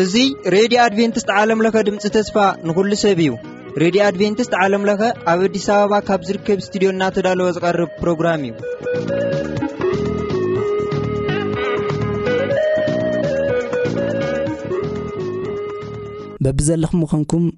እዙ ሬድዮ ኣድቨንትስት ዓለምለኸ ድምፂ ተስፋ ንኹሉ ሰብ እዩ ሬድዮ ኣድቨንትስት ዓለምለኸ ኣብ ኣዲስ ኣበባ ካብ ዝርከብ እስትድዮ እናተዳለወ ዝቐርብ ፕሮግራም እዩ በብዘለኹም ምዃንኩም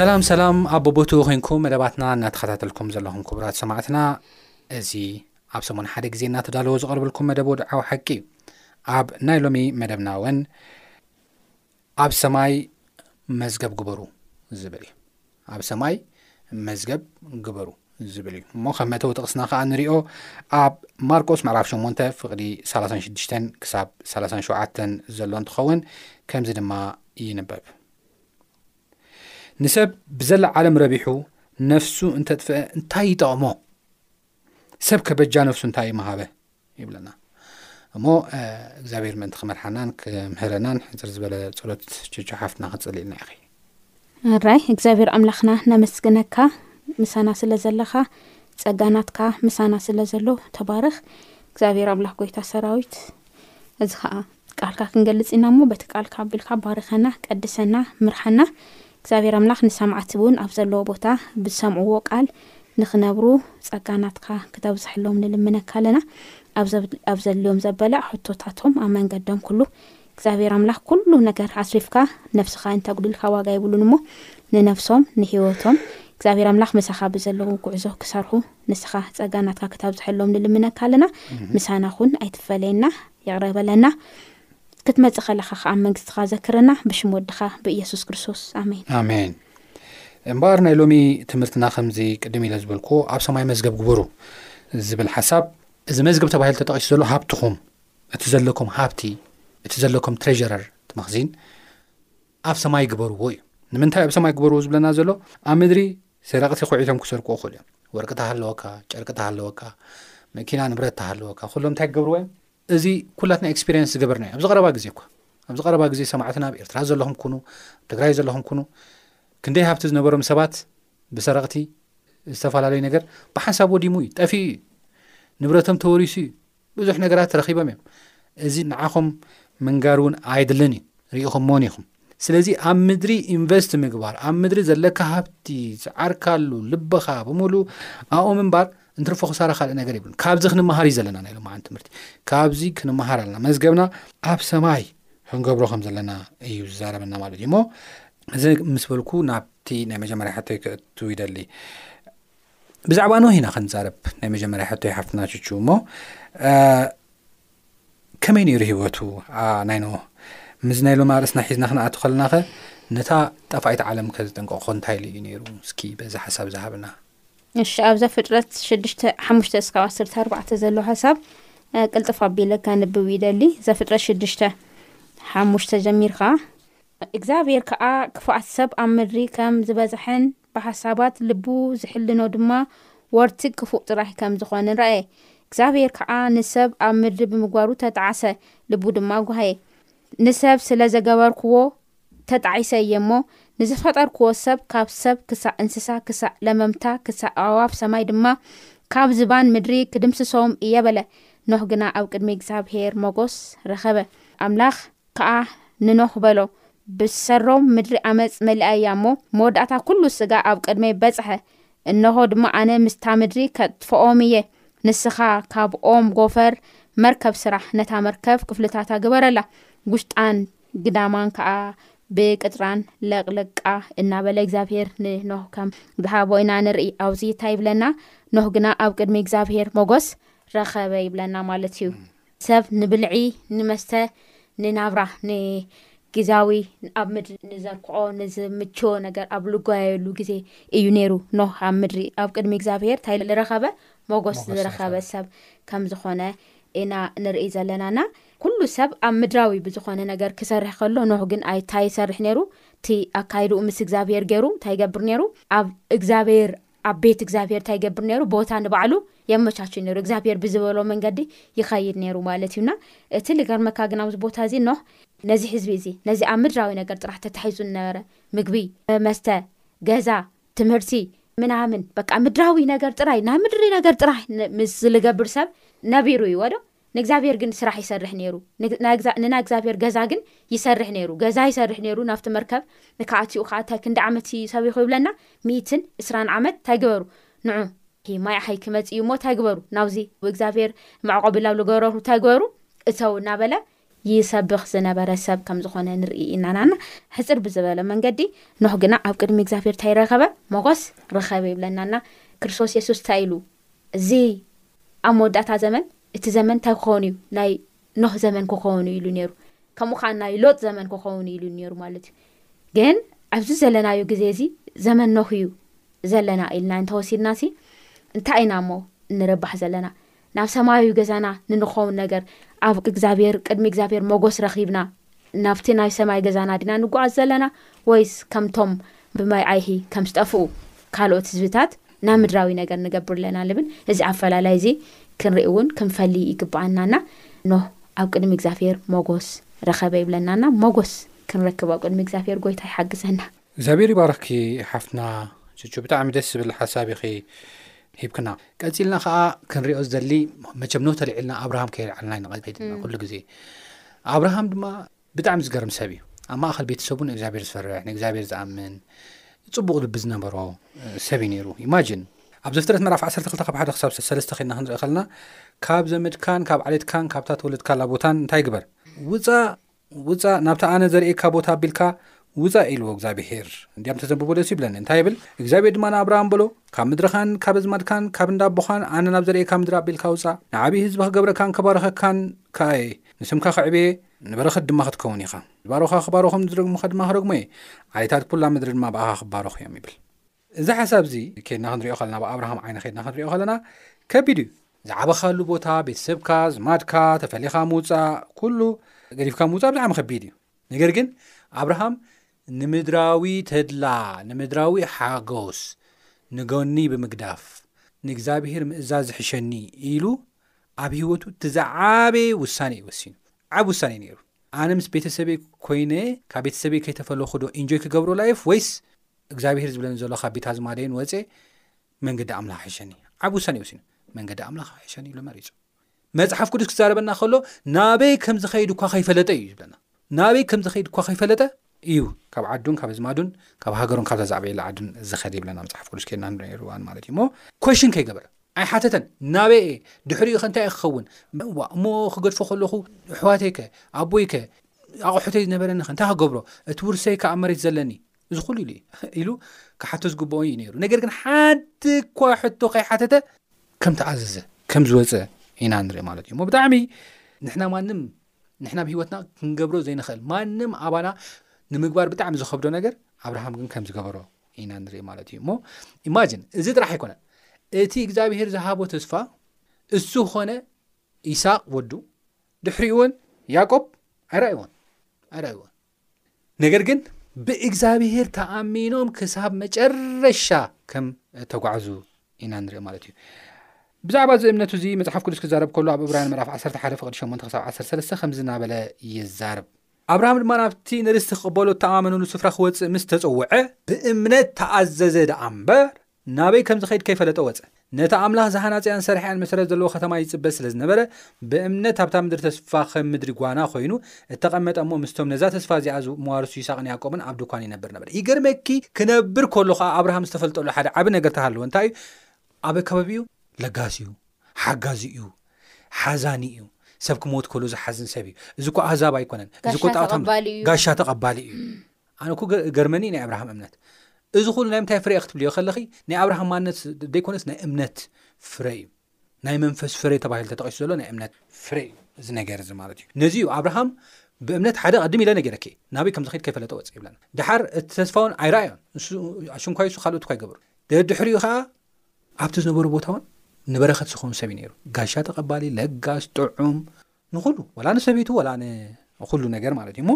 ሰላም ሰላም ኣብ ቦቦትኡ ኮንኩም መደባትና እናተኸታተልኩም ዘለኹም ክቡራት ሰማዕትና እዚ ኣብ ሰሙን ሓደ ግዜ እናተዳለዎ ዝቐርብልኩም መደብ ወድዓዊ ሓቂ እዩ ኣብ ናይ ሎሚ መደብና እውን ኣብ ሰማይ መዝገብ ግበሩ ዝብል እዩ ኣብ ሰማይ መዝገብ ግበሩ ዝብል እዩ እሞ ከም መተው ጥቕስና ከዓ ንሪኦ ኣብ ማርቆስ ምዕራፍ 8 ፍቕዲ 36 ክሳብ 37 ዘሎ እንትኸውን ከምዚ ድማ ይንበብ ንሰብ ብዘላ ዓለም ረቢሑ ነፍሱ እንተጥፍአ እንታይ ይጠቕሞ ሰብ ከበጃ ነፍሱ እንታይ ምሃበ ይብለና እሞ እግዚኣብሔር ምእንቲ ክመርሓናን ክምህረናን ሕፅር ዝበለ ፀሎት ቸቾ ሓፍትና ክንፅልኢልና ኢኺ ኣራይ እግዚኣብሔር ኣምላኽና ነመስግነካ ምሳና ስለ ዘለኻ ጸጋናትካ ምሳና ስለ ዘሎ ተባረኽ እግዚኣብሔር ኣምላኽ ጎይታ ሰራዊት እዚ ከዓ ቃልካ ክንገልጽ ኢና እሞ በቲ ቃልካ ኣብልካ ባርኸና ቀድሰና ምርሓና እግዚኣብሔር ኣምላኽ ንሰማዕቲ ውን ኣብ ዘለዎ ቦታ ብዝሰምዕዎ ቃል ንኽነብሩ ጸጋ ናትካ ክተብዝሐሎም ንልምነካ ኣለና ኣብ ዘድልዮም ዘበለ ሕቶታቶም ኣብ መንገዶም ኩሉ እግዚኣብሔር ኣምላኽ ኩሉ ነገር ኣስሪፍካ ነፍስኻ እንተጉድልካ ዋጋ የብሉን እሞ ንነፍሶም ንህይወቶም እግዚኣብሔር ኣምላኽ ምሳኻ ብዘለዉ ጉዕዞ ክሰርሑ ንስኻ ጸጋ ናትካ ክተብዝሐሎም ንልምነካ ኣለና ምሳና ኹን ኣይትፈለየና ይቕረ በለና ክትመጽእ ከለኻ ከኣ መንግስትኻ ዘክረና ብሽም ወድኻ ብኢየሱስ ክርስቶስ ኣሜን ኣሜን እምበኣር ናይ ሎሚ ትምህርትና ከምዚ ቅድም ኢለ ዝበልኩዎ ኣብ ሰማይ መዝገብ ግበሩ ዝብል ሓሳብ እዚ መዝገብ ተባሂሉ ተጠቂሱ ዘሎ ሃብትኹም እቲ ዘለኩም ሃብቲ እቲ ዘለኩም ትሬጀረር ትመክዚን ኣብ ሰማይ ግበርዎ እዩ ንምንታይ ኣብ ሰማይ ግበርዎ ዝብለና ዘሎ ኣብ ምድሪ ሰረቕቲ ኩዒቶም ክሰርቁ ይኽእሉ እዮም። ወርቂ ተሃለወካ፣ ጨርቂ ተሃለወካ፣ መኪና ንብረት ተሃለወካ፣ ኩሎም እንታይ ክገብርዎ እዮም? እዚ ኩላትና ኤክስፒሪየንስ ዝገበርና እዩ። ኣብዚ ቀረባ ግዜ እኳ ኣብዚ ቀረባ ግዜ ሰማዕትና ኣብ ኤርትራ ዘለኹም ኩኑ ትግራይ ዘለኹም ኩኑ ክንደይ ሃብቲ ዝነበሮም ሰባት ብሰረቕቲ ዝተፈላለዩ ነገር ብሓንሳብ ወዲሙ እዩ ጠፊኡ እዩ ንብረቶም ተወሪሱ እዩ ብዙሕ ነገራት ረኺቦም እዮም። እዚ ንዓኹም ምንጋር እውን ኣየድልን እዩ፣ ርኢኹምዎን ኢኹም። ስለዚ ኣብ ምድሪ ኢንቨስት ምግባር፣ ኣብ ምድሪ ዘለካ ሃብቲ ዝዓርካሉ ልብኻ ብምሉ ኣብኡ ምንባር እንትርፎ ክሳራ ካልእ ነገር ይብሉ ካብዚ ክንመሃር እዩ ዘለና ናይ ሎማዓን ትምህርቲ ካብዚ ክንመሃር ኣለና መዝገብና ኣብ ሰማይ ክንገብሮ ከም ዘለና እዩ ዝዛረበና ማለት እዩ እሞ እዚ ምስ በልኩ ናብቲ ናይ መጀመርያ ሕቶ ክእቱ ይደሊ ብዛዕባ ኖህ ኢና ክንዛረብ ናይ መጀመርያ ሕቶ ይሓፍትና ቹቹ እሞ ከመይ ነይሩ ሂወቱ ናይ ኖህ ምስ ናይ ሎም ኣርእስና ሒዝና ክንኣት ከለና ኸ ነታ ጠፋኢት ዓለም ከዝጠንቀ ኮ እንታይ ኢሉ እዩ ነይሩ እስኪ በዚ ሓሳብ ዝሃብና እሺ ኣብዛ ፍጥረት ሽዱሽተ ሓሙሽተ እስካብ ዓሰርተ ኣርባዕተ ዘሎ ሓሳብ ቅልጥፍ ኣቢለ ከንብብ ይደሊ እዛ ፍጥረት ሽዱሽተ ሓሙሽተ ጀሚርካ እግዚኣብሔር ከዓ ክፍኣት ሰብ ኣብ ምድሪ ከም ዝበዝሐን ብሓሳባት ልቡ ዚሕልኖ ድማ ወርትግ ክፉእ ጥራይ ከም ዝኾነ ረኣየ። እግዚኣብሄር ከኣ ንሰብ ኣብ ምድሪ ብምግባሩ ተጣዕሰ፣ ልቡ ድማ ጓህየ። ንሰብ ስለ ዘገበርኩዎ ተጣዒሰ እየ እሞ፣ ንዝፈጠርኩዎ ሰብ ካብ ሰብ ክሳእ እንስሳ ክሳእ ለመምታ ክሳእ ኣዕዋፍ ሰማይ ድማ ካብ ዝባን ምድሪ ክድምስሶም እየ በለ። ኖህ ግና ኣብ ቅድሚ እግዚኣብሄር ሞጎስ ረኸበ። ኣምላኽ ከኣ ንኖህ በሎ፣ ብሰሮ ምድሪ ዓመጽ መሊኣ እያ እሞ፣ መወዳእታ ኩሉ ስጋ ኣብ ቅድመይ በጽሐ፣ እንሆ ድማ ኣነ ምስታ ምድሪ ከጥፍኦም እየ፣ ንስኻ ካብ ኦም ጎፈር መርከብ ስራሕ፣ ነታ መርከብ ክፍልታታ ግበረላ፣ ጉሽጣን ግዳማን ከኣ ብቅጽራን ለቕልቃ፣ እናበለ እግዚኣብሄር ንኖህ ከም ዝሃቦ ኢና ንርኢ፣ ኣብዚ እንታይ ይብለና፣ ኖህ ግና ኣብ ቅድሚ እግዚኣብሄር ሞጎስ ረኸበ ይብለና ማለት እዩ። ሰብ ንብልዒ፣ ንመስተ፣ ንናብራ፣ ንግዝያዊ ኣብ ምድሪ ንዘርክዖ ንዝምችዎ ነገር ኣብ ልጓየየሉ ግዜ እዩ ነይሩ። ኖህ ኣብ ምድሪ ኣብ ቅድሚ እግዚኣብሄር እንታይ ልረኸበ? ሞጎስ ዝረኸበ ሰብ ከም ዝኾነ ኢና ንርእይ ዘለና እና ኩሉ ሰብ ኣብ ምድራዊ ብዝኾነ ነገር ክሰርሕ ከሎ ኖህ ግን ኣይታይ ይሰርሕ ነይሩ። እቲ ኣካይድኡ ምስ እግዚኣብሄር ገይሩ እንታይ ይገብር ነይሩ? ኣብ እግዚኣብሄር ኣብ ቤት እግዚኣብሄር እንታይ ይገብር ነይሩ ቦታ ንባዕሉ የመቻች ነይሩ እግዚኣብሄር ብዝበሎ መንገዲ ይኸይድ ነይሩ ማለት እዩና እቲ ልገርመካ ግን ኣብዚ ቦታ እዚ ኖህ ነዚ ህዝቢ እዚ ነዚ ኣብ ምድራዊ ነገር ጥራሕ ተታሒዙ ነበረ ምግቢ መስተ ገዛ ትምህርቲ ምናምን በቃ ምድራዊ ነገር ጥራይ ናይ ምድሪ ነገር ጥራይ ምስ ዝልገብር ሰብ ነቢሩ እዩዎዶ ንእግዚኣብሔር ግን ስራሕ ይሰርሕ ነይሩ ንናይ እግዚኣብሔር ገዛ ግን ይሰርሕ ነይሩ ገዛ ይሰርሕ ነይሩ ናብቲ መርከብ ንካኣቲኡ ካኣ ታይ ክንደይ ዓመት እዪ ሰቢኹ ይብለና ሚኢትን እስራን ዓመት ታይ ግበሩ ንዑ ማይ ኣሀይ ክመጽ እዩ እሞ ታይ ግበሩ ናብዚ እግዚኣብሔር መዕቆቢ ላብ ልገበረሩ ታይ ግበሩ እተው እናበለ ይሰብኽ ዝነበረ ሰብ ከም ዝኾነ ንርኢ ኢና ናና ሕጽር ብዝበለ መንገዲ ኖህ ግና ኣብ ቅድሚ እግዚኣብሔር ታይ ረኸበ ሞጎስ ረኸበ ይብለናና ክርስቶስ የሱስ ታይ ኢሉ እዚ ኣብ መወዳእታ ዘመን እቲ ዘመን እንታይ ክኸውን እዩ ናይ ኖህ ዘመን ክኸውን እዩ ኢሉ ነይሩ ከምኡ ከዓ ናይ ሎጥ ዘመን ክኸውን እዩ ኢሉ ነይሩ ማለት እዩ ግን ኣብዚ ዘለናዩ ግዜ እዚ ዘመን ኖህ እዩ ዘለና ኢልና እንተወሲድና ሲ እንታይ ኢና እሞ እንረባሕ ዘለና ናብ ሰማያዊ ገዛና ንንኸውን ነገር ኣብ እግዚኣብሔር ቅድሚ እግዚኣብሔር መጎስ ረኺብና ናብቲ ናይ ሰማይ ገዛና ዲና ንጕዓዝ ዘለና፣ ወይስ ከምቶም ብማይ ኣይሂ ከም ዝጠፍኡ ካልኦት ህዝብታት ናብ ምድራዊ ነገር ንገብር ኣለና ልብል? እዚ ኣፈላላይ እዚ ክንርኢ እውን ክንፈሊ ይግብኣና እና፣ ኖህ ኣብ ቅድሚ እግዚኣብሄር ሞጐስ ረኸበ ይብለና እና፣ ሞጐስ ክንረክብ ኣብ ቅድሚ እግዚኣብሄር ጐይታ ይሓግዘና። እግዚኣብሔር ይባርኽኪ ሓፍትና ቹቹ ብጣዕሚ ደስ ዝብል ሓሳብ ኢኺ ሂብክና ቀፂልና ከዓ ክንሪኦ ዝደሊ መቸም ን ተልዒልና ኣብርሃም ከይልዓልና ይንቐልና ኩሉ ግዜ ኣብርሃም ድማ ብጣዕሚ ዝገርም ሰብ እዩ ኣብ ማእኸል ቤተሰቡ ንእግዚኣብሔር ዝፈርሕ ንእግዚኣብሔር ዝኣምን ፅቡቕ ልቢ ዝነበሮ ሰብ እዩ ነይሩ ኢማጅን ኣብ ዘፍትረት መራፍ 12 ካብ ሓደ ክሳብ ሰለስተ ኮይና ክንርኢ ከለና ካብ ዘመድካን ካብ ዓሌትካን ካብታ ተወለድካላ ቦታን እንታይ ግበር ውፃእ ውጻእ ናብቲ ኣነ ዘርእየካ ቦታ ኣቢልካ ውጻእ ኢልዎ እግዚኣብሄር። እንዲያም ተዘንብቦ ደስ ይብለኒ። እንታይ ይብል? እግዚኣብሄር ድማ ንኣብርሃም በሎ፣ ካብ ምድርኻን ካብ ኣዝማድካን ካብ እንዳ ኣቦኻን ኣነ ናብ ዘርእየካ ምድሪ ኣቢልካ ውጻእ። ንዓብዪ ህዝቢ ክገብረካን ከባርኸካን ከኣ እየ። ንስምካ ከዕብየ እየ፣ ንበረኸት ድማ ክትከውን ኢኻ። ዝባርኹኻ ክባርኹም፣ ንዝረግሙኻ ድማ ክረግሙ እየ። ዓሌታት ኩላ ምድሪ ድማ ብኣኻ ክባረኹ እዮም ይብል። እዚ ሓሳብ እዚ ኬድና ክንሪኦ ከለና ብ ኣብርሃም ዓይኒ ኬድና ክንሪኦ ከለና ከቢድ እዩ። ዝዓበኻሉ ቦታ፣ ቤተሰብካ፣ ዝማድካ፣ ተፈሊኻ ምውጻእ ኩሉ ገዲፍካ ምውጻእ ብጣዕሚ ከቢድ እዩ። ነገር ግን ኣብርሃም ንምድራዊ ተድላ ንምድራዊ ሓጎስ ንጎኒ ብምግዳፍ ንእግዚኣብሄር ምእዛዝ ዝሕሸኒ ኢሉ ኣብ ህይወቱ እቲ ዝዓበየ ውሳኔ እዩ ወሲኑ። ዓቢ ውሳኔ እዩ ነይሩ። ኣነ ምስ ቤተሰበይ ኮይነ ካብ ቤተሰበይ ከይተፈለኹ ዶ ኢንጆይ ክገብሮ ላይፍ ወይስ እግዛብሄር ዝብለኒ ዘሎ ካብ ቤት ኣዝማደይ ንወጼ መንገዲ ኣምላኽ ኣሕሸኒ ዓብ ውሳኔ ወሲኑ መንገዲ ኣምላኽ ኣሕሸኒ ኢሉ መሪጹ መጽሓፍ ቅዱስ ክዛረበና ከሎ ናበይ ከም ዝኸይድ እኳ ከይፈለጠ እዩ ዝብለና ናበይ ከም ዝኸይድ እኳ ከይፈለጠ እዩ ካብ ዓዱን ካብ ኣዝማዱን ካብ ሃገሩን ካብ ዛዛዕበየላ ዓዱን ዝኸድ ይብለና መፅሓፍ ቅዱስ ከድና ንርዋን ማለት እዩ እሞ ኮሽን ከይገበረ ኣይሓተተን ናበይ እየ ድሕሪኡ ከ እንታይ ዩ ክኸውን ዋ እሞ ክገድፎ ከለኹ ኣሕዋተይ ከ ኣቦይ ከ ኣቑሑተይ ዝነበረኒ ከ እንታይ ክገብሮ እቲ ውርሰይ ከ ኣብ መሬት ዘለኒ እዚ ኩሉ ኢሉ እዩ ኢሉ ክሓቶ ዝግብኦ እዩ ነይሩ ነገር ግን ሓደ እኳ ሕቶ ከይሓተተ ከም ተኣዘዘ ከም ዝወፀ ኢና ንርኢ ማለት እዩ እሞ ብጣዕሚ ንሕና ማንም ንሕና ብ ሂወትና ክንገብሮ ዘይንኽእል ማንም ኣባና ንምግባር ብጣዕሚ ዝከብዶ ነገር ኣብርሃም ግን ከም ዝገበሮ ኢና ንርኢ ማለት እዩ እሞ ኢማጅን እዚ ጥራሕ ኣይኮነን እቲ እግዚኣብሄር ዝሃቦ ተስፋ እሱ ኮነ ኢሳቅ ወዱ ድሕሪኡ እውን ያቆብ ኣይረእዎን ኣይረእዎን ነገር ግን ብእግዚኣብሄር ተኣሚኖም ክሳብ መጨረሻ ከም ተጓዕዙ ኢና ንርኢ ማለት እዩ ብዛዕባ እዚ እምነቱ እዚ መፅሓፍ ቅዱስ ክዛረብ ከሎ ኣብ እብራያን ምዕራፍ 11 ፍቅዲ 8 ክሳብ 13 ከም ዝናበለ ይዛርብ ኣብርሃም ድማ ናብቲ ንርስቲ ክቕበሎ እተኣማመነሉ ስፍራ ክወፅእ ምስ ተፀውዐ ብእምነት ተኣዘዘ ደኣ እምበር ናበይ ከም ዝኸይድ ከይፈለጠ ወጸ። ነታ ኣምላኽ ዝሃናጸያን ዝሰርሐያን መሰረት ዘለዋ ኸተማ ይጽበ ስለ ዝነበረ፣ ብእምነት ኣብታ ምድሪ ተስፋ ኸም ምድሪ ጓና ዀይኑ እተቐመጠ እሞ፣ ምስቶም ነዛ ተስፋ እዚኣ ዝህቡ መዋርሱ ይስሃቅን ያእቆብን ኣብ ድኳን ይነብር ነበረ። ይገርመኪ፣ ክነብር ከሎ ኸኣ ኣብርሃም ዝተፈልጠሉ ሓደ ዓቢ ነገር ተሃለወ። እንታይ እዩ? ኣብ ከባቢኡ ለጋስ እዩ፣ ሓጋዚ እዩ፣ ሓዛኒ እዩ፣ ሰብ ክመውት ከሎ ዝሓዝን ሰብ እዩ። እዚ እኮ ኣህዛብ ኣይኰነን፣ እዚ እኮ ጋሻ ጣኦት ኣምልኽ ተቐባሊ እዩ። ጋሻ ተቐባሊ እዩ። ኣነ እኮ ገርመኒ ናይ ኣብርሃም እምነት እዚ ኩሉ ናይ ምንታይ ፍረየ ክትብልዮ ከለኺ ናይ ኣብርሃም ማነት ደይኮነስ ናይ እምነት ፍረ እዩ ናይ መንፈስ ፍረ ተባሂሉ ተጠቂሱ ዘሎ ናይ እምነት ፍረ እዩ እዚ ነገር እዚ ማለት እዩ ነዚ እዩ ኣብርሃም ብእምነት ሓደ ቀድም ኢለ ነገረኪ ናበይ ከም ዝኸድ ከይፈለጠ ወፅ ይብለና ድሓር እቲ ተስፋውን ኣይረኣዮን ኣሽንኳይ ሱ ካልኦት እኳ ይገብሩ ደድሕሪኡ ከዓ ኣብቲ ዝነበሩ ቦታ እውን ንበረከት ዝኸውን ሰብ እዩ ነይሩ ጋሻ ተቐባሊ ለጋስ ጥዑም ንኹሉ ወላ ንሰበይቱ ወላ ንኹሉ ነገር ማለት እዩ እሞ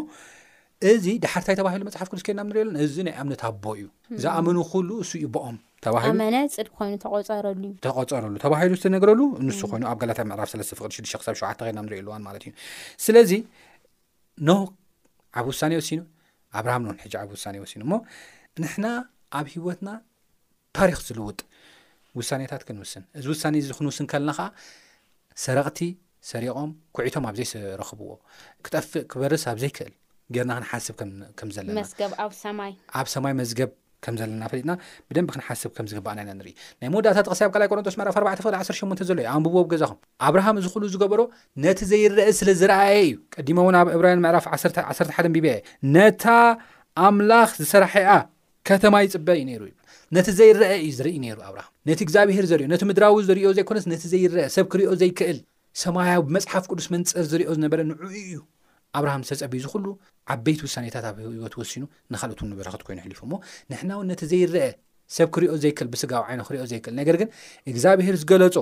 እዚ ድሓር ታይ ተባሂሉ መፅሓፍ ቅዱስ ኬድና ንሪኦ ኣለና እዚ ናይ ኣምነት ኣቦ እዩ ዝኣመኑ ኩሉ እሱ እዩ ቦኦም ተባሂሉ ኣመነ ፅድቂ ኮይኑ ተቆፀረሉ እዩ ተቆፀረሉ ተባሂሉ ዝተነግረሉ ንሱ ኮይኑ ኣብ ገላትያ ምዕራፍ ሰለስተ ፍቅዲ ሽዱሽተ ክሳብ ሸውዓተ ኸይና ንሪኦ ኣለዋን ማለት እዩ ስለዚ ኖ ዓብ ውሳኔ ወሲኑ ኣብርሃም ኖን ሕጂ ዓብ ውሳኔ ወሲኑ እሞ ንሕና ኣብ ሂወትና ታሪኽ ዝልውጥ ውሳኔታት ክንውስን። እዚ ውሳኔ እዚ ክንውስን ከለና ከኣ ሰረቕቲ ሰሪቖም ኩዒቶም ኣብ ዘይረኽብዎ፣ ክጠፍእ ክበርስ ኣብ ዘይክእል ጌርና ክንሓስብ ከም ከም ዘለና መስገብ ኣብ ሰማይ። ኣብ ሰማይ መዝገብ ከም ዘለና ፈሊጥና ብደንቢ ክንሓስብ ከም ዝግብኣና ኢና ንርኢ። ናይ መወዳእታ ጥቕሲ ኣብ ካልኣይ ቆረንቶስ ምዕራፍ ኣርባዕተ ፍቕዲ ዓሰርተ ሸሞንተ ዘሎ እዩ። ኣንብብዎ ኣብ ገዛኹም። ኣብርሃም እዚ ዅሉ ዝገበሮ ነቲ ዘይርኣ ስለ ዝረኣየ እዩ። ቀዲመ እውን ኣብ ዕብራውያን ምዕራፍ ዓሰርተ ዓሰርተ ሓደ ኣንቢበያ እየ። ነታ ኣምላኽ ዝሰራሒኣ ከተማ ይጽበ እዩ ነይሩ ይብል። ነቲ ዘይረኣ እዩ ዝርኢ ነይሩ ኣብርሃም። ነቲ እግዚኣብሄር ዘርእዮ፣ ነቲ ምድራዊ ዝርእዮ ዘይኮነስ ነቲ ዘይረኣ፣ ሰብ ክርእዮ ዘይክእል፣ ሰማያዊ ብመጽሓፍ ቅዱስ መንጽር ዝርእዮ ዝነበረ ንዕኡ እዩ። ኣብርሃም ዝተጸብዩ እዚ ኩሉ ዓበይቲ ውሳኔታት ኣብ ህይወቱ ወሲኑ ንኻልኦት እውን ንበረኸት ኮይኑ ኣሕሊፉ እሞ ንሕና እውን ነቲ ዘይረኣ ሰብ ክርእዮ ዘይክእል ብስጋዊ ዓይኑ ክርእዮ ዘይክእል ነገር ግን እግዚኣብሄር ዝገለጾ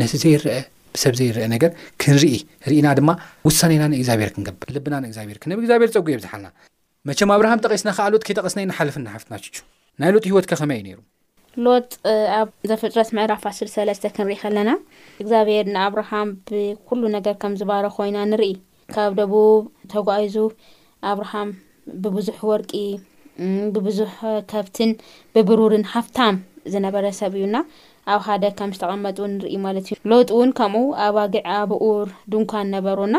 ነቲ ዘይረኣ ብሰብ ዘይረኣ ነገር ክንርኢ ርኢና ድማ ውሳኔና ንእግዚኣብሄር ክንገብር ልብና ንእግዚኣብሄር ክንህብ እግዚኣብሄር ጸጉ የብዝሓልና። መቸም ኣብርሃም ጠቂስና ክኣ ሎጥ ከይጠቀስና ኢና ሓለፍና ሓፍትና ቹቹ ናይ ሎጥ ሂወት ከ ከመይ እዩ ነይሩ። ሎጥ ኣብ ዘፍጥረት ምዕራፍ ዓሰርተ ሰለስተ ክንሪኢ ከለና እግዛብሄር ንኣብርሃም ብኩሉ ነገር ከም ዝባረኮ ኢና ንሪኢ ካብ ደቡብ ተጓኢዙ ኣብርሃም ብብዙሕ ወርቂ ብብዙሕ ከብትን ብብሩርን ሃፍታም ዝነበረ ሰብ እዩ እና ኣብ ሃደ ከም ዝተቐመጡ ንሪኢ ማለት እዩ ሎጥ እውን ከምኡ ኣባጊዕ ኣብኡር ድንኳን ነበሩ እና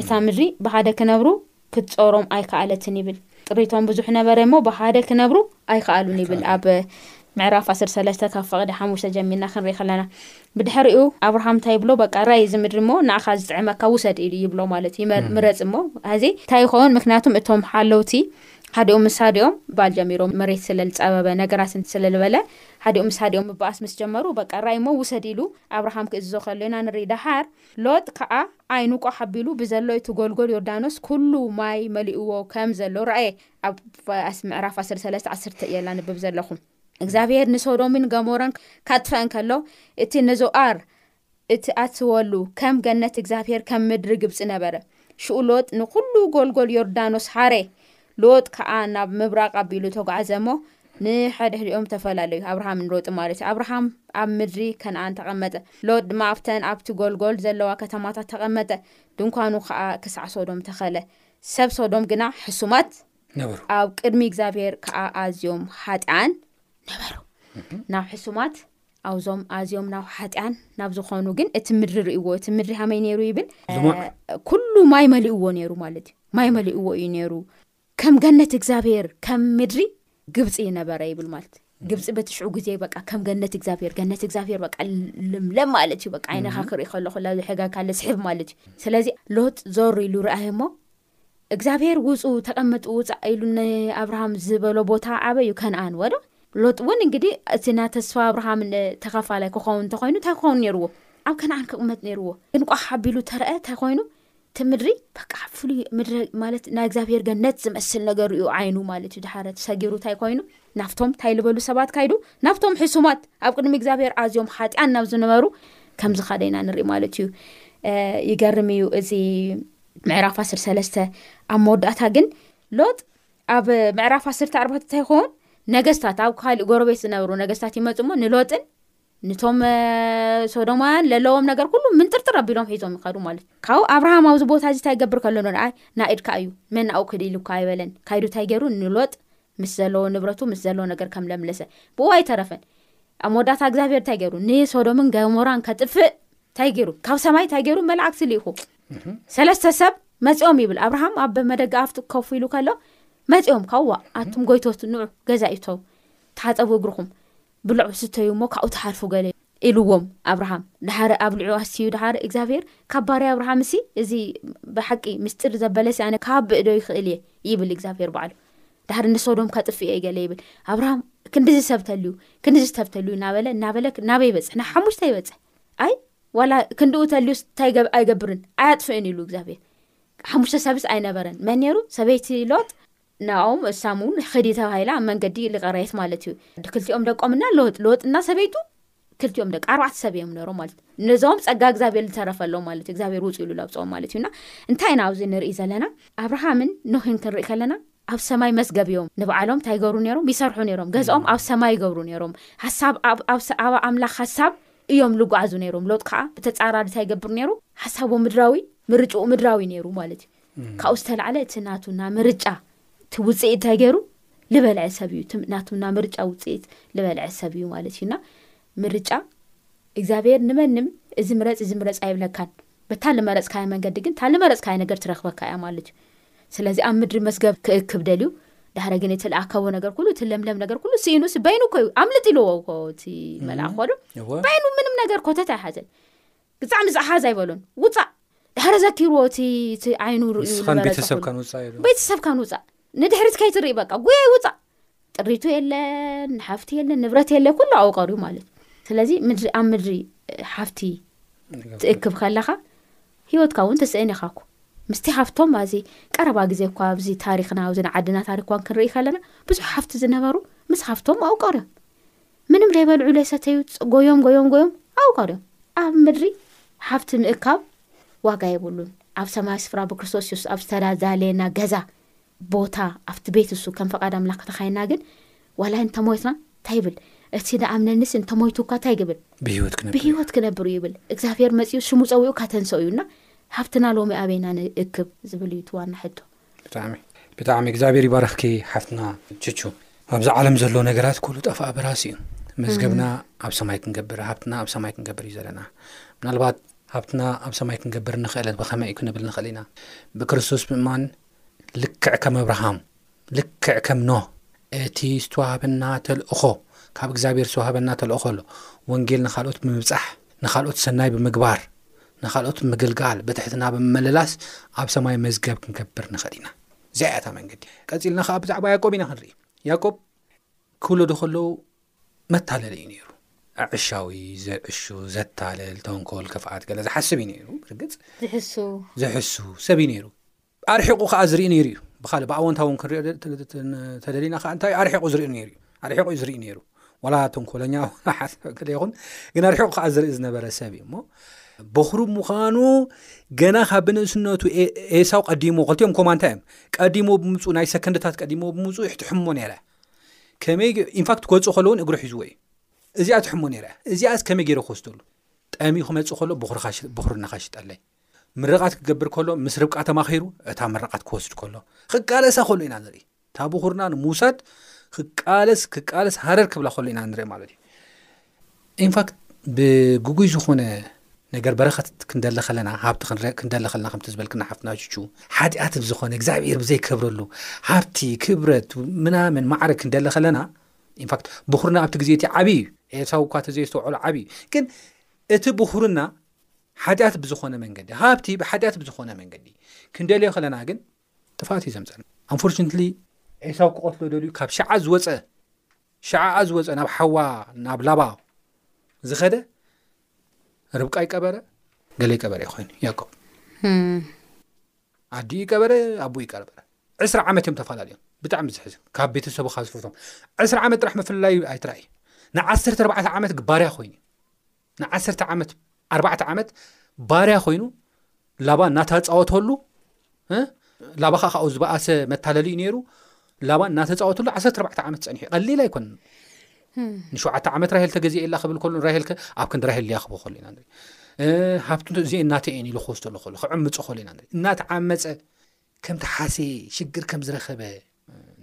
እታ ምድሪ ብሃደ ክነብሩ ክትጾሮም ኣይከኣለትን ይብል። ጥሪቶም ብዙሕ ነበረ እሞ ብሓደ ክነብሩ ኣይከኣሉን ይብል ኣብ ምዕራፍ ዓሰርተ ሰለስተ ካብ ፈቕዲ ሓሙሽተ ጀሚርና ክንርኢ ከለና። ብድሕሪኡ ኣብርሃም እንታይ ይብሎ በቃ ራይ እዚ ምድሪ እሞ ንኣኻ ዝጥዕመካ ውሰድ ኢሉ ይብሎ ማለት እዩ ምረጽ እሞ እዚ እንታይ ይኸውን ምክንያቱም እቶም ሓለውቲ ሓዲኦም ምስ ሓዲኦም ባል ጀሚሮም መሬት ስለ ዝጸበበ ነገራት ስለ ዝበለ ሓዲኦም ምስ ሓዲኦም ምበኣስ ምስ ጀመሩ በቃ ራይ እሞ ውሰድ ኢሉ ኣብርሃም ክእዝዞ ከሎ ኢና ንርኢ ደሓር ሎጥ ከኣ ዓይኑ ቋሕ ኣቢሉ ብዘሎ እቲ ጎልጎል ዮርዳኖስ ኩሉ ማይ መሊእዎ ከም ዘሎ ረኣየ። ኣብ ኣስ ምዕራፍ ዓሰርተ ሰለስተ ዓሰርተ እየ ላንብብ ዘለኹ። እግዚኣብሄር ንሶዶምን ገሞራን ካጥፍእ እንከሎ እቲ ንዞኣር እትኣትወሉ ከም ገነት እግዚኣብሄር ከም ምድሪ ግብጺ ነበረ። ሽኡ ሎጥ ንኹሉ ጎልጎል ዮርዳኖስ ሃረ፣ ሎጥ ከኣ ናብ ምብራቕ ኣቢሉ ተጓዕዘ እሞ፣ ንሕድሕዲኦም ተፈላለዩ፣ ኣብርሃም ንሎጥን ማለት እዩ። ኣብርሃም ኣብ ምድሪ ከነኣን ተቐመጠ፣ ሎጥ ድማ ኣብተን ኣብቲ ጐልጐል ዘለዋ ከተማታት ተቐመጠ፣ ድንኳኑ ኸኣ ክሳዕ ሶዶም ተኸለ። ሰብ ሶዶም ግና ሕሱማት ነበሩ። ኣብ ቅድሚ እግዚኣብሄር ከኣ ኣዝዮም ኃጥኣን ነበሩ። ናብ ሕሱማት። ኣውዞም ኣዝዮም ናብ ሓጢኣን ናብ ዝኾኑ ግን እቲ ምድሪ ርእዎ እቲ ምድሪ ሃመይ ነይሩ ይብል ኩሉ ማይ መሊእዎ ነይሩ ማለት እዩ ማይ መሊእዎ እዩ ነይሩ ከም ገነት እግዚኣብሄር ከም ምድሪ ግብፂ ይነበረ ይብል ማለት ግብፂ በትሽዑ ግዜ በቃ ከም ገነት እግዚኣብሄር ገነት እግዚኣብሄር በቃ ልምለም ማለት እዩ በቃ ዓይነኻ ክርኢ ከለኩላ ዝሕጋካለ ስሕብ ማለት እዩ ስለዚ ሎት ዞር ኢሉ ርኣየ እሞ እግዚኣብሄር ውጹ ተቐመጡ ውጻእ ኢሉ ንኣብርሃም ዝበሎ ቦታ ኣበይ እዩ ከንኣን ወዶ ሎጥ እውን እንግዲ እቲ ናይ ተስፋ ኣብርሃም ተኻፋላይ ክኸውን እንተኾይኑ እንታይ ክኸውን ነይርዎ ኣብ ከነኣን ክቕመጥ ነይርዎ ግን ቋሕ ኣቢሉ ተረአ እንታይ ኮይኑ እቲ ምድሪ በቃ ፍሉይ ምድረ ማለት ናይ እግዚኣብሄር ገነት ዝመስል ነገር ሪኡ ዓይኑ ማለት እዩ ድሓረት ሰጊሩ እንታይ ኮይኑ ናብቶም እንታይ ልበሉ ሰባት ካይዱ ናብቶም ሕሱማት ኣብ ቅድሚ እግዚኣብሄር ኣዝዮም ሓጢኣን ናብ ዝነበሩ ከምዚ ካደ ኢና ንርኢ ማለት እዩ ይገርም እዩ እዚ ምዕራፍ ዓስር ሰለስተ ኣብ መወዳእታ ግን ሎጥ ኣብ ምዕራፍ ዓስርተ ኣርባት እንታይ ይኸውን ነገስታት ኣብ ካልእ ጎረቤት ዝነብሩ ነገስታት ይመፁ ሞ ንሎጥን ንቶም ሶዶማውያን ዘለዎም ነገር ኩሉ ምንጥርጥር ኣቢሎም ሒዞም ይኸዱ ማለት እዩ ካብኡ ኣብርሃም ኣብዚ ቦታ እዚ እንታይ ገብር ከለኖ ንኣ ናኢድካ እዩ መናኡ ክድኢሉካ ኣይበለን ካይዱ እንታይ ገይሩ ንሎጥ ምስ ዘለዎ ንብረቱ ምስ ዘለዎ ነገር ከም ለምለሰ ብኡ ኣይተረፈን ኣብ መወዳእታ እግዚኣብሄር እንታይ ገይሩ ንሶዶምን ገሞራን ከጥፍእ እንታይ ገይሩ ካብ ሰማይ እንታይ ገይሩ መላእክቲ ልኢኹ ሰለስተ ሰብ መፂኦም ይብል ኣብርሃም ኣብ መደጋ ኣፍት ከፉ ኢሉ ከሎ መፂኦም ካዋ ኣቱም ጎይቶት ንዑ ገዛ እዩተው ተሓፀቡ እግርኹም ብልዑ ስተዩ እሞ ካብኡ ተሓርፉ ገለ ኢልዎም ኣብርሃም ድሓር ኣብ ልዑ ኣስትዩ ድሓር እግዚኣብሄር ካብ ባርያ ኣብርሃም ሲ እዚ ብሓቂ ምስጢር ዘበለ ሲ ኣነ ካብእዶ ይኽእል እየ ይብል እግዚኣብሄር በዕሉ ድሓር ንሶዶም ከጥፍእ እየ ገለ ይብል ኣብርሃም ክንዲ ዝሰብተልዩ ክንዲ ዝተብተልዩ እናበለ እናበለ ናበይ ይበፅሕ ንሓሙሽተ ይበፅሕ ኣይ ዋላ ክንድኡ ተልዩስ ታይ ኣይገብርን ኣያጥፍእን ኢሉ እግዚኣብሔር ሓሙሽተ ሰብስ ኣይነበረን መን ነሩ ሰበይቲ ሎጥ ንኦም እሳም እውን ክዲ ተባሂላ ኣብ መንገዲ ሊቀረየት ማለት እዩ ክልቲኦም ደቆም እና ሎጥ ሎጥ እና ሰበይቱ ክልቲኦም ደቂ ኣርባዕተ ሰብ እዮም ነሮም ማለት እዩ ነዞም ፀጋ እግዚኣብሔር ዝተረፈሎ ማለት እዩ እግዚኣብሔር ውፅኡ ኢሉ ኣብፅኦም ማለት እዩና እንታይ ኢና ኣብዚ ንርኢ ዘለና ኣብርሃምን ኖሂን ክንርኢ ከለና ኣብ ሰማይ መስገብ እዮም ንበዓሎም እንታይ ይገብሩ ነሮም ይሰርሑ ነሮም ገዝኦም ኣብ ሰማይ ይገብሩ ነሮም ሓሳብ ኣብ ኣምላኽ ሓሳብ እዮም ልጓዓዙ ነይሮም። ሎጥ ከኣ ብተጻራሪ እንታይ ይገብር ነይሩ? ሓሳቡ ምድራዊ፣ ምርጭኡ ምድራዊ ነይሩ ማለት እዩ። ካብኡ ዝተላዕለ እቲ ናቱ እና ምርጫ እቲ ውጽኢት እንታይ ገይሩ ልበልዐ ሰብ እዩ። እቲ ናቱ እና ምርጫ ውጽኢት ልበልዐ ሰብ እዩ ማለት እዩና ምርጫ እግዚኣብሔር ንመንም እዚ ምረጽ እዚ ምረጽ ኣይብለካን። በታ ልመረጽካያ መንገዲ ግን እታ ልመረጽካያ ነገር ትረክበካ እያ ማለት እዩ ስለዚ ኣብ ምድሪ መስገብ ክእክብ ደልዩ ዳሕረ ግን እቲ ልኣከቦ ነገር ኩሉ እቲ ለምለም ነገር ኩሉ ስኢኑ ሲ በይኑ ኮዩ ኣምልጥ ኢልዎ ኮ እቲ መልኣ ኮዶ በይኑ ምንም ነገር ኮተት ኣይሓዘን ብጣዕሚ ዝሓዝ ኣይበሎን ውፃእ ዳሕረ ዘኪርዎ እቲ እቲ ዓይኑ ርእዩ ቤተሰብካ ንውፃእ ንድሕሪት ከይትርኢ በቃ ጉየይ ውፃእ ጥሪቱ የለ ሓፍቲ የለ ንብረት የለ ኩሉ ኣው ቀርዩ ማለት እዩ ስለዚ ምድሪ ኣብ ምድሪ ሓፍቲ ትእክብ ከለኻ ሂወትካ እውን ትስእን ኢኻ ኮ ምስቲ ሓፍቶም ኣዚ ቀረባ ግዜ እኳ ኣብዚ ታሪክና ኣዚ ንዓድና ታሪክ ኳን ክንርኢ ከለና ብዙሕ ሓፍቲ ዝነበሩ ምስ ሓፍቶም ኣው ቀርዮም ምንም ዘይበልዑ ለይሰተዩ ጎዮም ጎዮም ጎዮም ኣው ቀርዮም ኣብ ምድሪ ሓፍቲ ምእካብ ዋጋ የብሉን ኣብ ሰማያዊ ስፍራ ብክርስቶስ ሱስ ኣብ ዝተዳዛለየና ገዛ ቦታ ኣብቲ ቤት እሱ ከም ፈቃድ ኣምላክ ተካይና ግን ዋላ እንተሞትና እንታይ ይብል እቲ ደኣምነኒስ እንተሞይቱ እኳ እንታይ ግብል ብህይወት ክነብር እዩ ይብል እግዚኣብሔር መፅኡ ሽሙ ፀዊኡ ካተንሰኡ እዩ እና ሃብትና ሎሚ ኣበይና ንእክብ ዝብል እዩ ትዋና ሕቶ ብጣዕሚ ብጣዕሚ እግዚኣብሔር ይባረክኪ ሓፍትና ችቹ ኣብዚ ዓለም ዘሎ ነገራት ኩሉ ጠፋኣ በራሲ እዩ መዝገብና ኣብ ሰማይ ክንገብር ሃብትና ኣብ ሰማይ ክንገብር እዩ ዘለና ምናልባት ሃብትና ኣብ ሰማይ ክንገብር ንኽእለት ብኸመይ እዩ ክንብል ንኽእል ኢና ብክርስቶስ ምእማን ልክዕ ከም ኣብርሃም ልክዕ ከም ኖህ እቲ ዝተዋህበና ተልእኾ ካብ እግዚኣብሔር ዝተዋህበና ተልእኾ ኣሎ ወንጌል ንካልኦት ብምብፃሕ ንካልኦት ሰናይ ብምግባር ንካልኦት ምግልጋል ብትሕትና ብምመልላስ ኣብ ሰማይ መዝገብ ክንገብር ንኽእል ኢና እዚኣያታ መንገዲ ቀፂልና ከዓ ብዛዕባ ያቆብ ኢና ክንርኢ ያቆብ ክውለዱ ከለዉ መታለሊ እዩ ነይሩ ዕሻዊ ዘዕሹ ዘታለል ተንኮል ክፍኣት ገለ ዝሓስብ እዩ ነይሩ ብርግፅ ዝሕሱ ዝሕሱ ሰብ እዩ ነይሩ ኣርሒቑ ከዓ ዝርኢ ነይሩ እዩ ብካልእ ብኣወንታ እውን ክንሪኦ ተደሊና ከዓ እንታይ ኣርሒቑ ዝርኢ ነይሩ እዩ ኣርሒቑ እዩ ዝርኢ ነይሩ ዋላ ተንኮለኛ ሓሰብ ገለ ይኹን ግን ኣርሒቑ ከዓ ዝርኢ ዝነበረ ሰብ እዩ እሞ በኽሩ ምዃኑ ገና ካብ ብንእስነቱ ኤሳው ቀዲሞ ክልቲኦም ኮማንታ እዮም ቀዲሞ ብምፁ ናይ ሰከንድታት ቀዲሞ ብምፁ ይሕትሕሞ ነይረ ከመይ ገ ኢንፋክት ክወጽእ ከሎ እውን እግሩ ሒዝዎ እዩ እዚኣ ትሕሞ ነይራ እዚኣስ ከመይ ገይረ ክወስደሉ ጠምዩ ክመጽእ ከሎ ብኹርናኻ ሽጠለይ ምርቓት ክገብር ከሎ ምስ ርብቃ ተማኺሩ እታ ምርቓት ክወስድ ከሎ ክቃለሳ ከሎ ኢና ንርኢ እታ ብኹርና ንምውሳድ ክቃለስ ክቃለስ ሃረር ክብላ ከሎ ኢና ንርኢ ማለት እዩ ኢንፋክት ብግጉይ ዝኾነ ነገር በረኸት ክንደሊ ከለና ሃብቲ ክንረ ክንደሊ ከለና ከምቲ ዝበልክና ሓፍትና ቹቹ ሓጢኣትን ዝኾነ እግዚኣብሔር ብዘይከብረሉ ሃብቲ ክብረት ምናምን ማዕረ ክንደሊ ከለና ኢንፋክት ብኹርና ኣብቲ ግዜ እቲ ዓብዪ እዩ ኤሳው እኳ ተዘይዝተውዕሉ ዓብዪ እዩ ግን እቲ ብኹርና ሓጢኣት ብዝኾነ መንገዲ ሃብቲ ብሓጢኣት ብዝኾነ መንገዲ ክንደልዮ ከለና ግን ጥፍኣት እዩ ዘምጸን ኣንፎርችንትሊ። ኤሳው ክቐትሎ ደልዩ ካብ ሸዓ ዝወጸ ሸዓኣ ዝወጸ ናብ ሓዋ ናብ ላባ ዝኸደ ርብቃይ ቀበረ ገለይ ቀበረ ኮይኑ ያቆብ ኣዲኡ ቀበረ ኣቦኡ ቀርበረ ዕስራ ዓመት እዮም ተፈላለዮም ብጣዕሚ ዝሕዝን ካብ ቤተሰቡ ካብ ዝፈቶም ዕስራ ዓመት ጥራሕ ምፍልላይ ኣይትራእዩ ንዓሰርተ ኣርባዕተ ዓመት ግባርያ ኮይኑ ንዓሰርተ ዓመት ኣርባዕተ ዓመት ባርያ ኮይኑ ላባ እናታፃወተሉ ላባ ከዓ ካብኡ ዝበኣሰ መታለሊ እዩ ነይሩ ላባ እናተፃወተሉ ዓሰርተ ኣርባዕተ ዓመት ፀኒሑ ቀሊል ኣይኮን ንሸውዓተ ዓመት ራሄል ተገዜኤላ ክብል ከሉ ራሄል ኣብ ክንዲ ራሄል ሊያክቦ ከሉ ኢና ንርኢ ሃብቲ እዚአ እናተ እየን ኢሉ ክወስደሉ ከሉ ክዕምፆ ከሉ ኢና ንርኢ እናተዓመፀ ከምቲ ሓሴ ሽግር ከም ዝረኸበ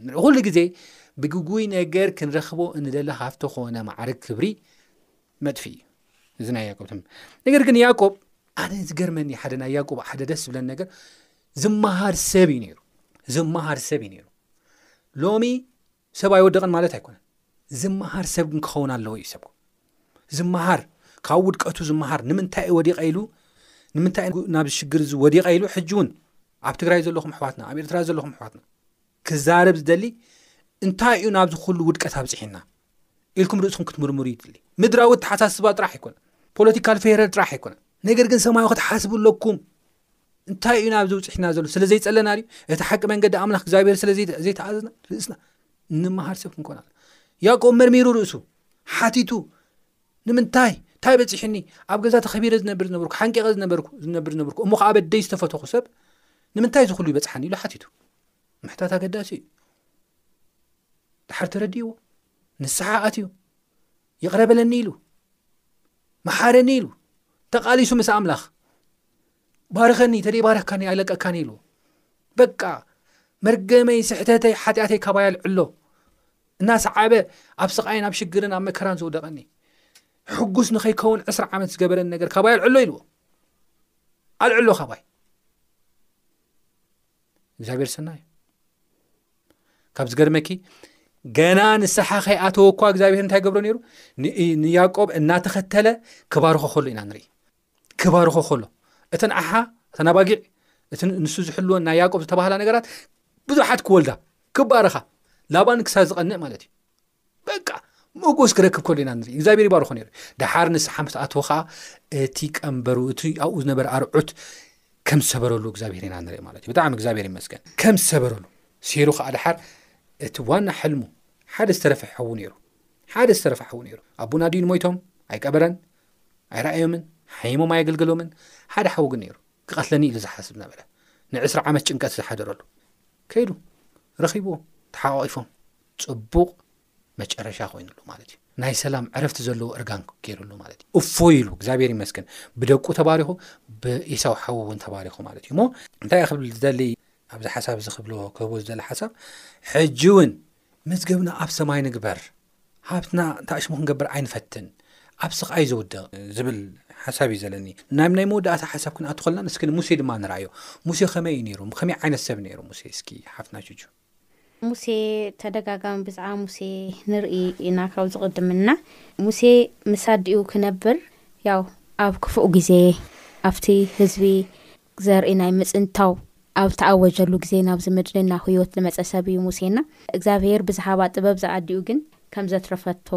ንኩሉ ግዜ ብግጉይ ነገር ክንረክቦ እንደለ ካብቶ ኮነ ማዕርግ ክብሪ መጥፊ እዩ እዚ ናይ ያቆብ ትም ነገር ግን ያቆብ ኣነ ዝገርመኒ ሓደ ናይ ያቆብ ሓደ ደስ ዝብለን ነገር ዝመሃር ሰብ እዩ ነይሩ ዝመሃር ሰብ እዩ ነይሩ ሎሚ ሰብ ኣይወደቕን ማለት ኣይኮነን ዝመሃር ሰብ ግን ክኸውን ኣለዎ እዩ ሰብኩ ዝመሃር ካብ ውድቀቱ ዝመሃር ንምንታይ ወዲቀ ኢሉ ንምንታይ ናብ ዝሽግር እዚ ወዲቀ ኢሉ ሕጂ እውን ኣብ ትግራይ ዘለኹም ኣሕዋትና ኣብ ኤርትራ ዘለኹም ኣሕዋትና ክዛረብ ዝደሊ እንታይ እዩ ናብዚ ኩሉ ውድቀት ኣብፅሒና ኢልኩም ርእስኩም ክትምርምሩ ይድሊ ምድራዊ ተሓሳስባ ጥራሕ ኣይኮነ ፖለቲካል ፌረር ጥራሕ ኣይኮነ ነገር ግን ሰማዩ ክትሓስቡ ኣለኩም እንታይ እዩ ናብዚ ውፅሒና ዘሎ ስለዘይፀለና ዩ እቲ ሓቂ መንገዲ ኣምላኽ እግዚኣብሔር ስለዘይተኣዘዝና ርእስና ንምሃር ሰብ ክንኮና ያቆብ መርሚሩ ርእሱ ሓቲቱ ንምንታይ እንታይ በፂሑኒ ኣብ ገዛ ተኸቢረ ዝነብር ዝነበርኩ ሓንቂቐ ዝነብር ዝነበርኩ እሞ ከዓ በደይ ዝተፈተኹ ሰብ ንምንታይ ዝኽሉ ይበፅሓኒ ኢሉ ሓቲቱ ምሕታት ኣገዳሲ እዩ ድሓር ተረዲእዎ ንስሓ ኣትዩ ይቕረበለኒ ኢሉ መሓረኒ ኢሉ ተቓሊሱ ምስ ኣምላኽ ባርኸኒ እንተ ባረካኒ ኣይለቀካኒ ኢሉ በቃ መርገመይ ስሕተተይ ሓጢኣተይ ካባይ ኣልዕሎ እናሰዓበ ኣብ ስቓይን ኣብ ሽግርን ኣብ መከራን ዝውደቐኒ ሕጉስ ንኸይከውን ዕስራ ዓመት ዝገበረኒ ነገር ካባይ ኣልዕሎ ኢልዎ ኣልዕሎ ካባይ እግዚኣብሔር ሰና እዩ ካብ ዝገርመኪ ገና ንስሓ ከይኣተወ እኳ እግዚኣብሔር እንታይ ገብሮ ነይሩ ንያቆብ እናተኸተለ ክባርኾ ከሉ ኢና ንርኢ ክባርኾ ከሎ እተን ኣሓ እተን ኣባጊዕ እቲ ንሱ ዝሕልወን ናይ ያቆብ ዝተባህላ ነገራት ብዙሓት ክወልዳ ክባረኻ ላባን ክሳብ ዝቐንእ ማለት እዩ በቃ መጎስ ክረክብ ከሎ ኢና ንርኢ እግዚኣብሔር ይባርኾ ነይሩ ድሓር ንስሓ ምስ ኣትወ ከዓ እቲ ቀንበሩ እቲ ኣብኡ ዝነበረ ኣርዑት ከም ሰበረሉ እግዚኣብሔር ኢና ንርኢ ማለት እዩ ብጣዕሚ እግዚኣብሔር ይመስገን ከም ሰበረሉ ሴሩ ከዓ ድሓር እቲ ዋና ሕልሙ ሓደ ዝተረፈ ሓዉ ነይሩ ሓደ ዝተረፈ ሓዉ ነይሩ ኣቡና ድዩ ንሞይቶም ኣይቀበረን ኣይረኣዮምን ሓይሞም ኣየገልገሎምን ሓደ ሓዊ ግን ነይሩ ክቐትለኒ ኢሉ ዝሓስብ ነበረ ንዕስራ ዓመት ጭንቀት ዝሓደረሉ ከይዱ ረኺብዎ ተሓቋቂፎም ፅቡቕ መጨረሻ ኮይኑሉ ማለት እዩ ናይ ሰላም ዕረፍቲ ዘለዎ እርጋን ገይሩሉ ማለት እዩ እፎ ኢሉ እግዚኣብሔር ይመስገን ብደቁ ተባሪኹ ብኢሳው ሓዊ እውን ተባሪኹ ማለት እዩ እሞ እንታይ ክብል ዝደሊ ኣብዚ ሓሳብ እዚ ክብሎ ክህቦ ዝደሊ ሓሳብ ሕጂ እውን መዝገብና ኣብ ሰማይ ንግበር፣ ሃብትና ታኣሽሙ ክንገብር ኣይንፈትን፣ ኣብ ስቓይ ዝውድቕ ዝብል ሓሳብ እዩ ዘለኒ። ናብ ናይ መወዳእታ ሓሳብ ክንኣቱ ከለና እስኪ ንሙሴ ድማ ንርኣዮ። ሙሴ ከመይ እዩ ነይሩ? ከመይ ዓይነት ሰብ ነይሩ ሙሴ? እስኪ ሓፍትና ቹቹ። ሙሴ ተደጋጋሚ ብዝዓባ ሙሴ ንርኢ ኢና ካብዚ ቅድም እና ሙሴ ምስ ኣዲኡ ክነብር ያው ኣብ ክፉእ ግዜ ኣብቲ ህዝቢ ዘርኢ ናይ ምጽንታው ኣብ ዝተኣወጀሉ ግዜ ናብዚ ምድሪ ናብ ህይወት ዝመጸ ሰብ እዩ ሙሴና። እግዚኣብሄር ብዝሃባ ጥበብ ዝኣዲኡ ግን ከም ዘትረፈቶ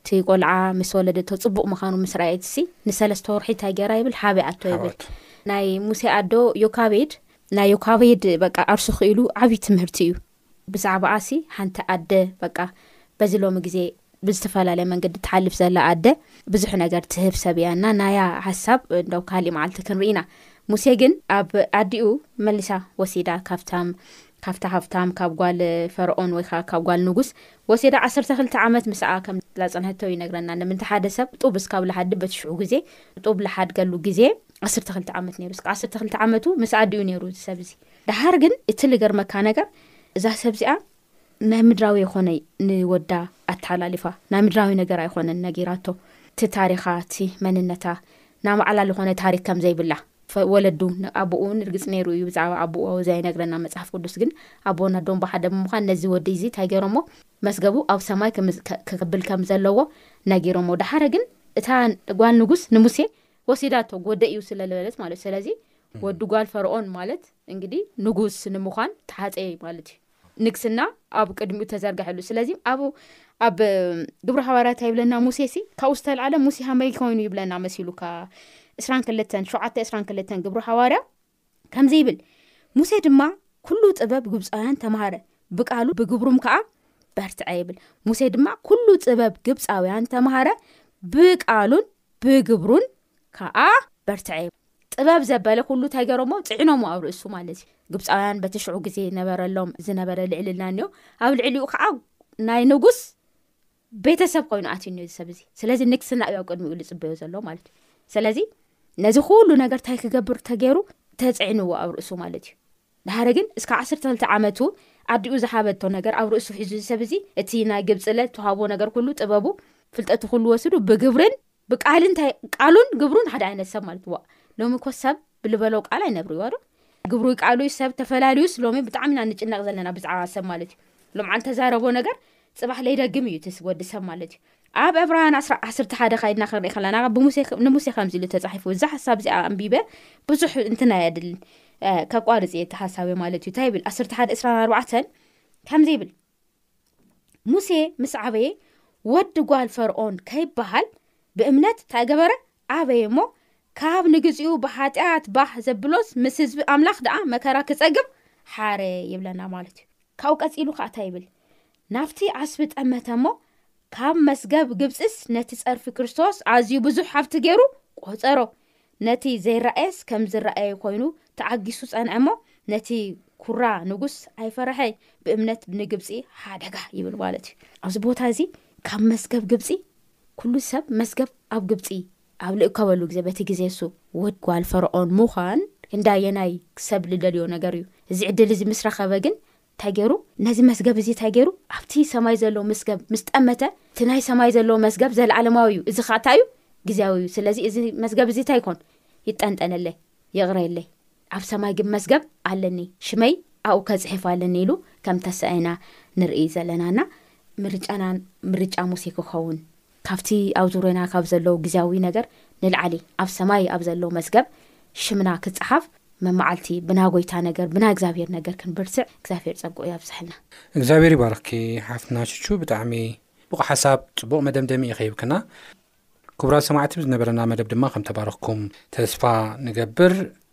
እቲ ቆልዓ ምስ ወለደቶ ጽቡቕ ምኻኑ ምስ ረኣየትሲ ንሰለስተ ወርሒ እንታይ ገራ ይብል ሃቢኣቶ ይብል ሓበቱ። ናይ ሙሴ ኣዶ ዮካቤድ ናይ ዮካቤድ በቃ ዓርሱ ክኢሉ ዓብይ ትምህርቲ እዩ። ብዛዕባኣ'ሲ ሓንቲ ኣደ በቃ በዚ ሎሚ ግዜ ብዝተፈላለየ መንገዲ ትሓልፍ ዘላ ኣደ ብዙሕ ነገር ትህብ ሰብ እያ እና ናያ ሓሳብ እንደው ካሊእ መዓልቲ ክንርኢ ኢና። ሙሴ ግን ኣብ ኣዲኡ መሊሳ ወሲዳ ካብታም ካብታ ሃብታም ካብ ጓል ፈርኦን ወይ ከዓ ካብ ጓል ንጉስ ወሲዳ ዓሰርተ ክልተ ዓመት ምስኣ ከም ዛጸንሐቶ ይነግረና። ንምንታይ ሓደ ሰብ ጡብ እስካብ ልሓዲ በትሽዑ ግዜ ጡብ ልሓድገሉ ግዜ ዓሰርተ ክልተ ዓመት ነይሩ። እስከ ዓሰርተ ክልተ ዓመቱ ምስ ኣዲኡ ነይሩ እዚ ሰብ እዚ። ደሓር ግን እቲ ልገርመካ ነገር እዛ ሰብ እዚኣ ናይ ምድራዊ የኮነ ንወዳ ኣተሓላልፋ ናይ ምድራዊ ነገር ኣይኮነን ነጊራቶ እቲ ታሪኻ እቲ መንነታ ናይ ባዕላ ልኾነ ታሪክ ከምዘይብላ ወለዱ ኣቦኡ ንርግፅ ነይሩ እዩ ብዛዕባ ኣቦኡ ኣዚ ኣይነግረና መፅሓፍ ቅዱስ ግን ኣቦና ዶም ብሓደ ብምዃን ነዚ ወዲ እዚ እንታይ ገይሮሞ መስገቡ ኣብ ሰማይ ክብል ከም ዘለዎ ነጊሮሞ ደሓረ ግን እታ ጓል ንጉስ ንሙሴ ወሲዳቶ ጎደ እዩ ስለ ልበለት ማለት ሰለዚ ወዲ ጓል ፈርኦን ማለት እንግዲ ንጉስ ንምዃን ተሓፀየ ማለት እዩ ንግስና ኣብ ቅድሚኡ ተዘርገሐሉ ስለዚ ኣብ ኣብ ግብሪ ሃዋርያት ይብለና ሙሴ ሲ ካብኡ ዝተልዓለ ሙሴ ሃመይ ኮይኑ ይብለና መሲሉካ እስራን ክልተን ሸውዓተ እስራን ክልተን ግብሪ ሃዋርያ ከምዚ ይብል ሙሴ ድማ ኩሉ ጥበብ ግብፃውያን ተማሃረ ብቃሉ ብግብሩም ከዓ በርትዐ ይብል ሙሴ ድማ ኩሉ ጥበብ ግብፃውያን ተማሃረ ብቃሉን ብግብሩን ከዓ በርትዐ ይብል ጥበብ ዘበለ ኩሉ እንታይ ገሮሞ ፅዕኖሞ ኣብ ርእሱ ማለት እዩ ግብፃውያን በቲ ሽዑ ግዜ ነበረሎም ዝነበረ ልዕልና እኒኦ ኣብ ልዕሊኡ ከዓ ናይ ንጉስ ቤተሰብ ኮይኑ ኣትዩ እኒኦ እዚ ሰብ እዚ ስለዚ ንግስና እዩ ኣብ ቅድሚኡ ዝፅበዮ ዘሎ ማለት እዩ ስለዚ ነዚ ኩሉ ነገር እንታይ ክገብር ተገይሩ ተፅዕንዎ ኣብ ርእሱ ማለት እዩ ድሓደ ግን እስካ ዓሰርተ ክልተ ዓመቱ ኣዲኡ ዝሃበቶ ነገር ኣብ ርእሱ ሒዙ ዝሰብ እዚ እቲ ናይ ግብፂ ለ ተሃቦ ነገር ኩሉ ጥበቡ ፍልጠቱ ኩሉ ወስዱ ብግብርን ብቃል እንታይ ቃሉን ግብሩን ሓደ ዓይነት ሰብ ማለት ዋ ሎሚ ኮ ሰብ ብልበሎ ቃል ኣይነብር ይዋዶ ግብሩ ይቃሉ እዩ ሰብ ተፈላልዩስ ሎሚ ብጣዕሚ ኢና ንጭነቕ ዘለና ብዛዕባ ሰብ ማለት እዩ ሎምዓል ተዛረቦ ነገር ፅባሕ ለይደግም እዩ ትስ ወዲ ሰብ ማለት እዩ ኣብ ዕብራውያን ዓስርተ ሓደ ካይድና ክንርኢ ከለና ንሙሴ ከምዚ ኢሉ ተፃሒፉ እዛ ሓሳብ እዚኣ ኣንቢበ ብዙሕ እንትና የድልን ከቋርፅ እየ እቲ ሓሳብ ማለት እዩ እንታይ ይብል ዓስርተ ሓደ እስራን ኣርባዕተን ከምዚ ይብል ሙሴ ምስ ዓበየ ወዲ ጓል ፈርኦን ከይበሃል ብእምነት እንታይ ገበረ ዓበየ እሞ ካብ ንግዜኡ ብሓጢኣት ባህ ዘብሎስ ምስ ህዝቢ ኣምላኽ ደኣ መከራ ክጸግብ ሓረ ይብለና ማለት እዩ ካብኡ ቀጺሉ ከዓ እንታይ ይብል ናብቲ ዓስቢ ጠመተ እሞ ካብ መስገብ ግብፅስ ነቲ ጸርፊ ክርስቶስ ኣዝዩ ብዙሕ ሃብቲ ገይሩ ቆጸሮ ነቲ ዘይረኣየስ ከም ዝረኣየ ኮይኑ ተዓጊሱ ጸንዐ እሞ ነቲ ኩራ ንጉስ ኣይፈረሐ ብእምነት ንግብጺ ሓደጋ ይብል ማለት እዩ። ኣብዚ ቦታ እዚ ካብ መስገብ ግብጺ ኩሉ ሰብ መስገብ ኣብ ግብጺ ኣብ ልእከበሉ ግዜ በቲ ግዜ እሱ ወድ ጓል ፈርኦን ምዃን ክንዳየናይ ሰብ ልደልዮ ነገር እዩ። እዚ ዕድል እዚ ምስ ረኸበ ግን እንታይ ገይሩ ነዚ መስገብ እዚ እንታይ ገይሩ ኣብቲ ሰማይ ዘሎ ምስገብ ምስ ጠመተ እቲ ናይ ሰማይ ዘሎ መስገብ ዘልዓለማዊ እዩ እዚ ኸዓ እንታይ እዩ ግዜያዊ እዩ ስለዚ እዚ መስገብ እዚ እንታይ ይኮን ይጠንጠነለይ ይቕረየለይ ኣብ ሰማይ ግን መስገብ ኣለኒ ሽመይ ኣብኡ ከጽሕፍ ኣለኒ ኢሉ ከም ተሰኣየና ንርኢ ዘለና እና ምርጫና ምርጫ ሙሴ ክኸውን ካብቲ ኣብ ዙርያና ካብ ዘሎ ግዝያዊ ነገር ንላዕሊ ኣብ ሰማይ ኣብ ዘሎ መዝገብ ሽምና ክጸሓፍ መማዓልቲ ብና ጎይታ ነገር ብና እግዚኣብሄር ነገር ክንብርስዕ እግዚኣብሄር ጸግኡ ያብዝሐልና። እግዚኣብሔር ይባርኽኪ ሓፍትና ቹቹ ብጣዕሚ ጽቡቅ ሓሳብ ጽቡቅ መደምደሚ ኢኺ ሂብክና ክቡራት ሰማዕቲ ብዝነበረና መደብ ድማ ከምተባረኽኩም ተስፋ ንገብር።